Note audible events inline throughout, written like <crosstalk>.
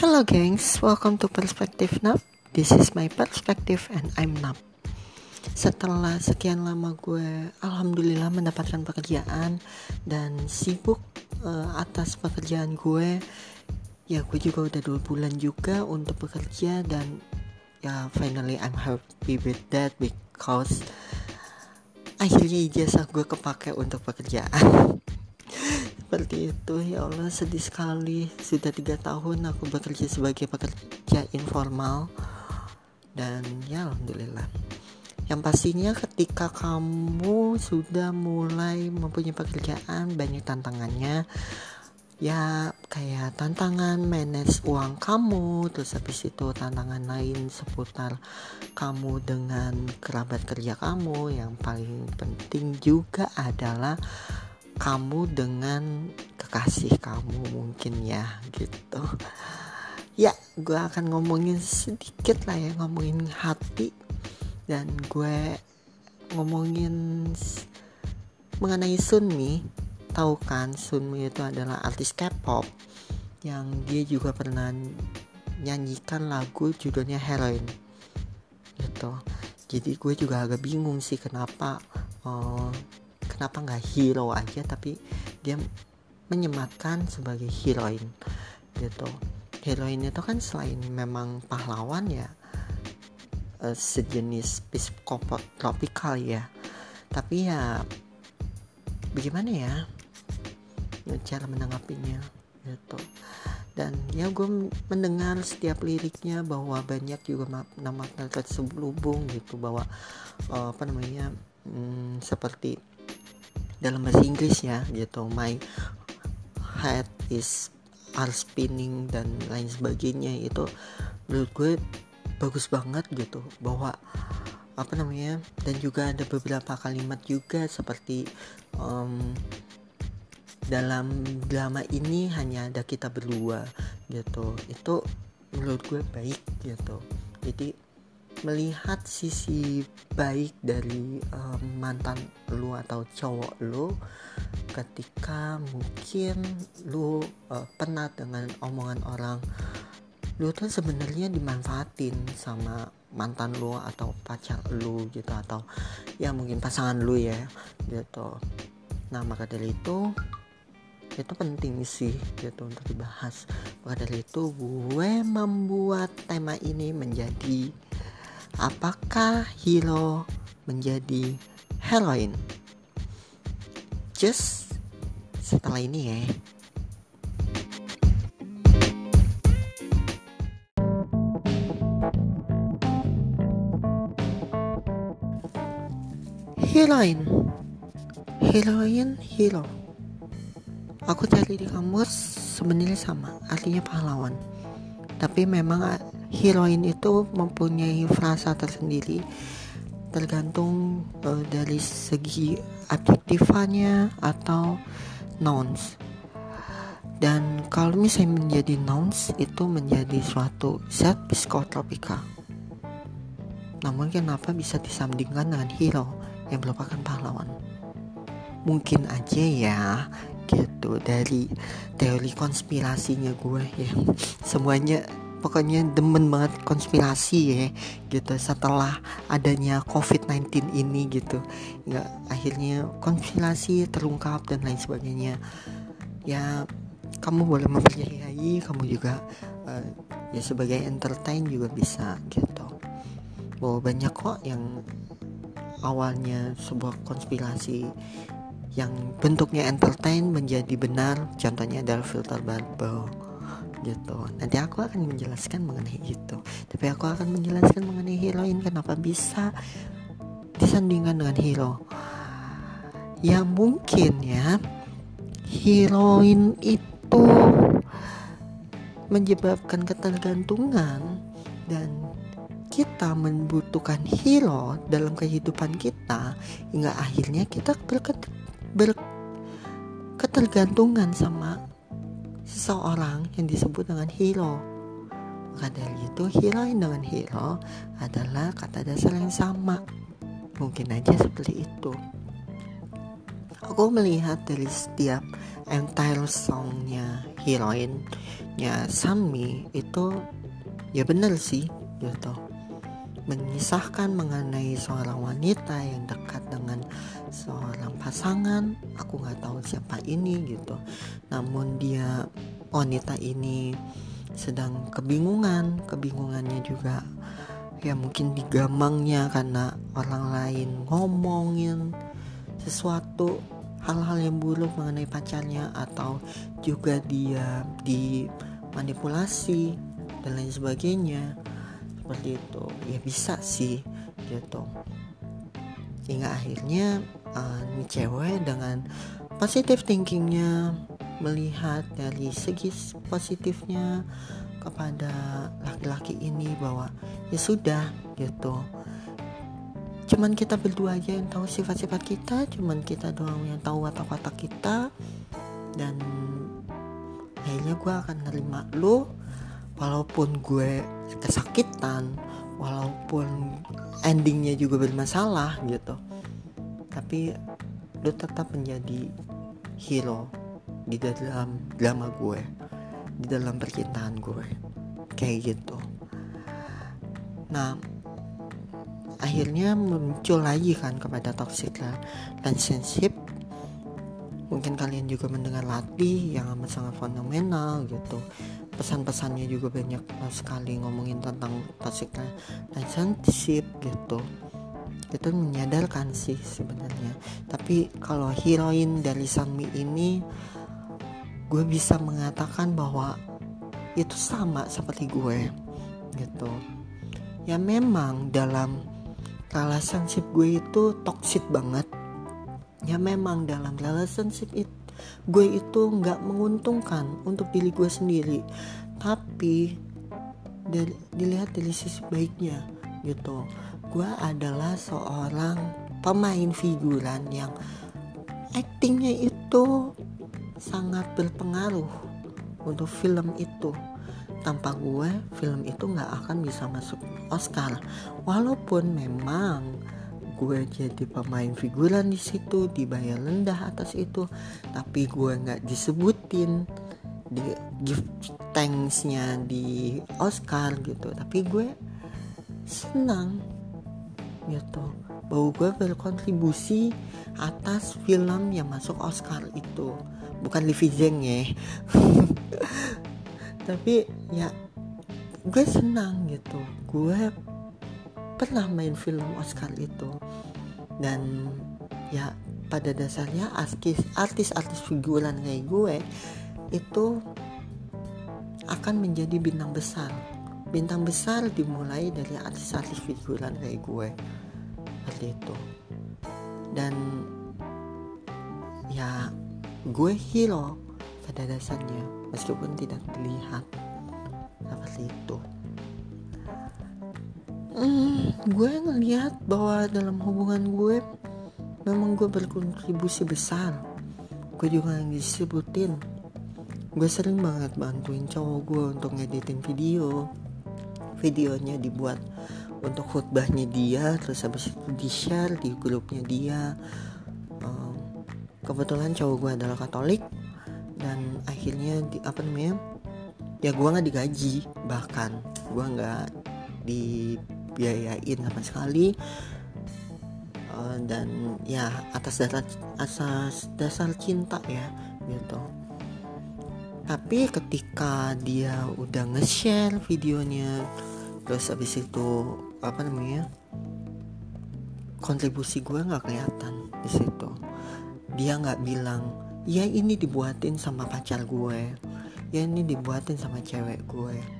Hello gengs, welcome to Perspective Nap. This is my perspective and I'm Nap. Setelah sekian lama gue alhamdulillah mendapatkan pekerjaan dan sibuk uh, atas pekerjaan gue, ya gue juga udah dua bulan juga untuk bekerja dan ya finally I'm happy with that because akhirnya ijazah gue kepake untuk pekerjaan. <laughs> seperti itu ya Allah sedih sekali. Sudah tiga tahun aku bekerja sebagai pekerja informal. Dan ya Alhamdulillah. Yang pastinya ketika kamu sudah mulai mempunyai pekerjaan banyak tantangannya. Ya kayak tantangan manage uang kamu terus habis itu tantangan lain seputar kamu dengan kerabat kerja kamu. Yang paling penting juga adalah kamu dengan kekasih kamu mungkin ya gitu. Ya gue akan ngomongin sedikit lah ya ngomongin hati. Dan gue ngomongin mengenai Sunmi. Tahu kan Sunmi itu adalah artis K-pop yang dia juga pernah nyanyikan lagu judulnya Heroin gitu. Jadi gue juga agak bingung sih kenapa uh, kenapa nggak hero aja tapi dia menyematkan sebagai heroin gitu. Heroin itu kan selain memang pahlawan ya uh, sejenis psikopat tropikal ya. Tapi ya bagaimana ya cara menanggapinya gitu. Dan ya gue mendengar setiap liriknya bahwa banyak juga nama terselubung gitu. Bahwa uh, apa namanya hmm, seperti dalam bahasa Inggris ya gitu. My head is are spinning dan lain sebagainya. Itu menurut gue bagus banget gitu. Bahwa apa namanya dan juga ada beberapa kalimat juga seperti um, dalam drama ini hanya ada kita berdua gitu. Itu menurut gue baik gitu. Jadi melihat sisi baik dari um, mantan lu atau cowok lu ketika mungkin lu uh, pernah dengan omongan orang lu tuh sebenarnya dimanfaatin sama mantan lu atau pacar lu gitu atau ya mungkin pasangan lu ya gitu. Nah maka dari itu itu penting sih gitu untuk dibahas. Maka dari itu gue membuat tema ini menjadi apakah hero menjadi heroin just setelah ini ya. Heroin heroin hero aku cari di kamus sebenarnya sama artinya pahlawan. Tapi memang heroin itu mempunyai frasa tersendiri tergantung uh, dari segi adjektifannya atau nouns. Dan kalau misalnya menjadi nouns itu menjadi suatu zat psikotropika. Namun kenapa bisa disandingkan dengan hero yang merupakan pahlawan? Mungkin aja ya gitu. Dari teori konspirasinya gue ya. <laughs> Semuanya pokoknya demen banget konspirasi ya gitu setelah adanya COVID-19 ini gitu. Nggak akhirnya konspirasi terungkap dan lain sebagainya. Ya kamu boleh mempercayai kamu juga uh, ya sebagai entertain juga bisa gitu. Bahwa banyak kok yang awalnya sebuah konspirasi yang bentuknya entertain menjadi benar contohnya adalah filter bubble gitu. Nanti aku akan menjelaskan mengenai itu. Tapi aku akan menjelaskan mengenai heroin kenapa bisa disandingkan dengan hero. Ya mungkin ya heroin itu menyebabkan ketergantungan dan kita membutuhkan hero dalam kehidupan kita hingga akhirnya kita berketergantungan sama seseorang yang disebut dengan hero. Maka dari itu heroin dengan hero adalah kata dasar yang sama. Mungkin aja seperti itu. Aku melihat dari setiap entire songnya heroinnya Sanmi itu ya bener sih gitu mengisahkan mengenai seorang wanita yang dekat dengan seorang pasangan. Aku nggak tahu siapa ini gitu. Namun dia wanita ini sedang kebingungan. Kebingungannya juga ya mungkin digamangnya karena orang lain ngomongin sesuatu hal-hal yang buruk mengenai pacarnya atau juga dia dimanipulasi dan lain sebagainya seperti itu. Ya bisa sih gitu. Hingga akhirnya uh, cewek dengan positive thinkingnya melihat dari segi positifnya kepada laki-laki ini bahwa ya sudah gitu. Cuman kita berdua aja yang tahu sifat-sifat kita cuman kita doang yang tahu watak-watak kita. Dan akhirnya gue akan nerima lu walaupun gue kesakitan walaupun endingnya juga bermasalah gitu. Tapi lu tetap menjadi hero di dalam drama gue di dalam percintaan gue. Kayak gitu. Nah akhirnya muncul lagi kan kepada toxic relationship mungkin kalian juga mendengar latih yang amat sangat fenomenal gitu. Pesan-pesannya juga banyak sekali ngomongin tentang toxic relationship gitu. Itu menyadarkan sih sebenarnya. Tapi kalau heroin dari Sanmi ini gue bisa mengatakan bahwa itu sama seperti gue gitu. Ya memang dalam relationship gue itu toxic banget ya memang dalam relationship itu gue itu nggak menguntungkan untuk diri gue sendiri. Tapi dilihat dari sisi baiknya gitu. Gue adalah seorang pemain figuran yang aktingnya itu sangat berpengaruh untuk film itu. Tanpa gue film itu nggak akan bisa masuk Oscar. Walaupun memang gue jadi pemain figuran di situ dibayar rendah atas itu. Tapi gue nggak disebutin di gift thanksnya di Oscar gitu. Tapi gue senang gitu. Bahwa gue berkontribusi atas film yang masuk Oscar itu. Bukan Livi Zeng ya. <laughs> Tapi ya gue senang gitu. Gue pernah main film Oscar itu. Dan ya pada dasarnya artis artis figuran kayak gue itu akan menjadi bintang besar. Bintang besar dimulai dari artis-artis figuran kayak gue seperti itu. Dan ya gue hero pada dasarnya meskipun tidak dilihat seperti itu hmm, gue ngeliat bahwa dalam hubungan gue memang gue berkontribusi besar. Gue juga yang disebutin. Gue sering banget bantuin cowok gue untuk ngeditin video. Videonya dibuat untuk khutbahnya dia terus habis itu di share di grupnya dia. Um, kebetulan cowok gue adalah katolik dan akhirnya di, apa namanya ya gue nggak digaji bahkan. Gue nggak di biayain sama sekali. Uh, dan ya atas dasar asas dasar cinta ya gitu. Tapi ketika dia udah nge-share videonya terus habis itu apa namanya kontribusi gue nggak kelihatan di situ. Dia nggak bilang ya ini dibuatin sama pacar gue. Ya ini dibuatin sama cewek gue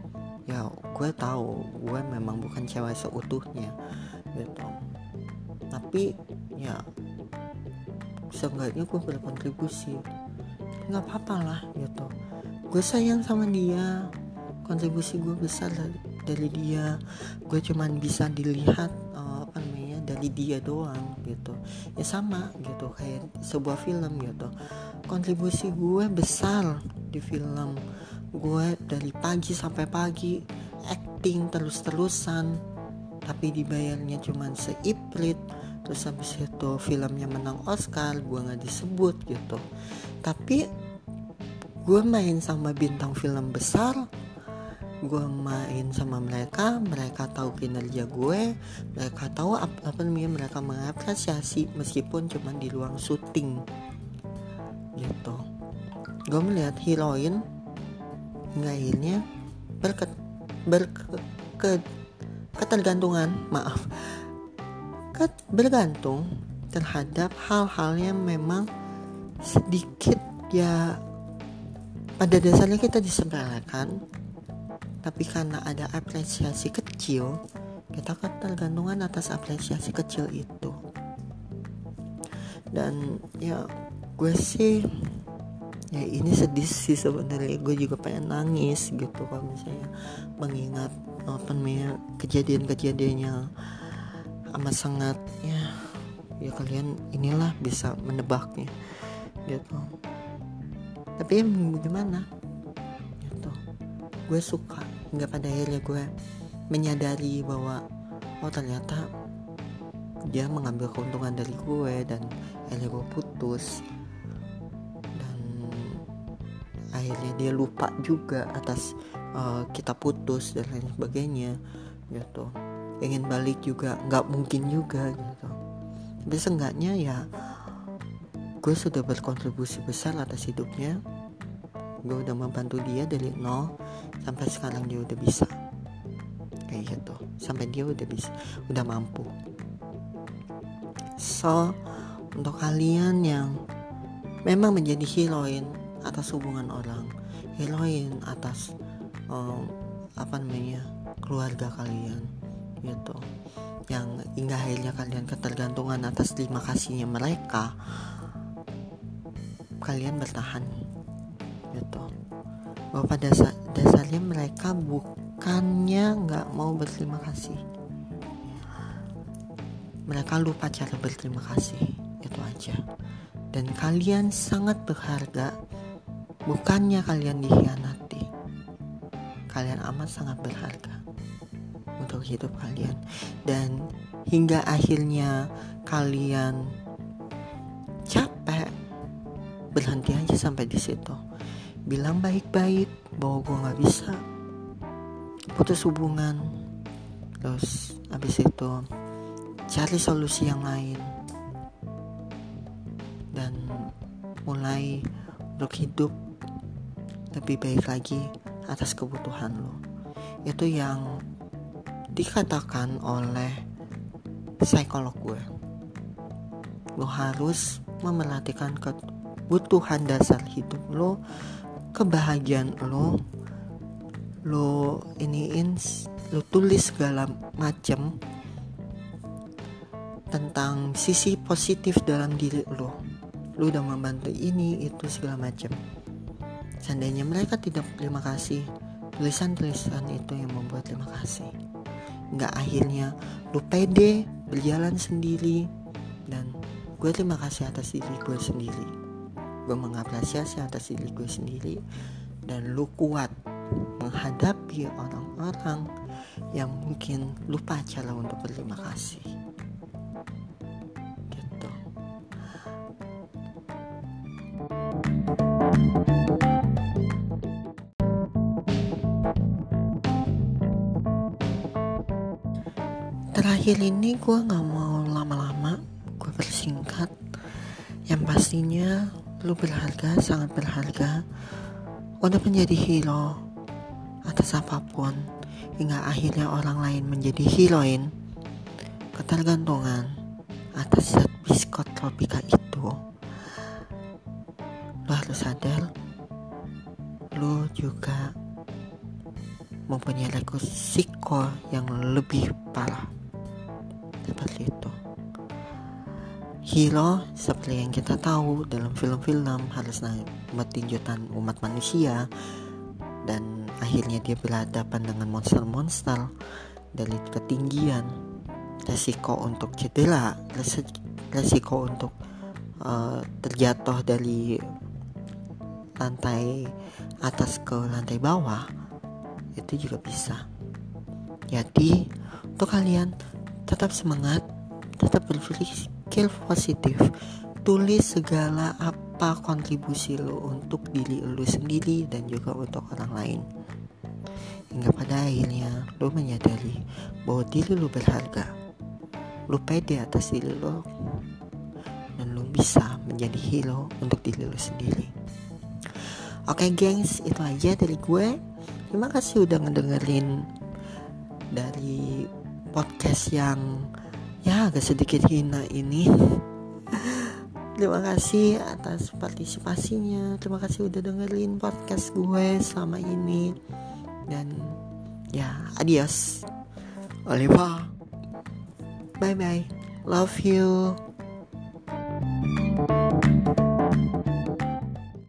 ya gue tahu gue memang bukan cewek seutuhnya gitu. Tapi ya seenggaknya gue berkontribusi. Nggak apa-apa lah gitu. Gue sayang sama dia. Kontribusi gue besar dari, dari dia. Gue cuman bisa dilihat uh, apa namanya dari dia doang gitu. Ya sama gitu kayak sebuah film gitu. Kontribusi gue besar di film gue dari pagi sampai pagi acting terus-terusan tapi dibayarnya cuma seiprit terus habis itu filmnya menang Oscar gue nggak disebut gitu. Tapi gue main sama bintang film besar gue main sama mereka mereka tahu kinerja gue mereka tahu apa, apa namanya mereka mengapresiasi meskipun cuma di ruang syuting gitu. Gue melihat heroin hingga akhirnya berket berke, ke, ketergantungan maaf. Ket, bergantung terhadap hal-hal yang memang sedikit ya pada dasarnya kita disepelekan tapi karena ada apresiasi kecil kita ketergantungan atas apresiasi kecil itu. Dan ya gue sih ya ini sedih sih sebenarnya. Gue juga pengen nangis gitu kalau misalnya mengingat apa namanya kejadian-kejadiannya amat sangat ya ya kalian inilah bisa menebaknya gitu. Tapi ya gimana? Gue suka. Hingga pada akhirnya gue menyadari bahwa oh ternyata dia mengambil keuntungan dari gue dan akhirnya gue putus akhirnya dia lupa juga atas uh, kita putus dan lain sebagainya gitu. Ingin balik juga nggak mungkin juga gitu. Tapi seenggaknya ya gue sudah berkontribusi besar atas hidupnya. Gue udah membantu dia dari nol sampai sekarang dia udah bisa. Kayak gitu sampai dia udah bisa udah mampu. So untuk kalian yang memang menjadi heroin atas hubungan orang heroin atas um, apa namanya keluarga kalian gitu. Yang hingga akhirnya kalian ketergantungan atas terima kasihnya mereka kalian bertahan gitu. Bahwa pada dasarnya mereka bukannya nggak mau berterima kasih. Mereka lupa cara berterima kasih itu aja. Dan kalian sangat berharga bukannya kalian dikhianati. Kalian amat sangat berharga untuk hidup kalian. Dan hingga akhirnya kalian capek berhenti aja sampai di situ. Bilang baik-baik bahwa gue nggak bisa putus hubungan. Terus habis itu cari solusi yang lain. Dan mulai untuk hidup lebih baik lagi atas kebutuhan lo. Itu yang dikatakan oleh psikolog gue. Lo harus memerhatikan kebutuhan dasar hidup lo kebahagiaan lo lo iniin lo tulis segala macam tentang sisi positif dalam diri lo. Lo udah membantu ini itu segala macam seandainya mereka tidak terima kasih tulisan-tulisan itu yang membuat terima kasih. Nggak akhirnya lo pede berjalan sendiri dan gue terima kasih atas diri gue sendiri. Gue mengapresiasi atas diri gue sendiri dan lu kuat menghadapi orang-orang yang mungkin lupa cara untuk berterima kasih terakhir ini gue nggak mau lama-lama gue bersingkat. Yang pastinya Lu berharga, sangat berharga. Untuk menjadi hero atas apa pun hingga akhirnya orang lain menjadi heroin. Ketergantungan atas zat biskot tropika itu. Lu harus sadar lu juga mempunyai resiko yang lebih parah seperti itu. Hero seperti yang kita tahu dalam film-film harus tinjutan umat manusia. Dan akhirnya dia berhadapan dengan monster-monster dari ketinggian. Resiko untuk cedera resiko untuk uh, terjatuh dari lantai atas ke lantai bawah. Itu juga bisa. Jadi untuk kalian tetap semangat tetap berpikir positif. Tulis segala apa kontribusi lo untuk diri lo sendiri dan juga untuk orang lain. Hingga pada akhirnya lo menyadari bahwa diri lo berharga. Lo pede atas diri lo dan lo bisa menjadi hero untuk diri lo sendiri. Oke gengs itu aja dari gue. Terima kasih udah ngedengerin dari podcast yang ya agak sedikit hina ini <laughs> Terima kasih atas partisipasinya. Terima kasih udah dengerin podcast gue selama ini. Dan ya, adios. Oliva. Bye bye. Love you.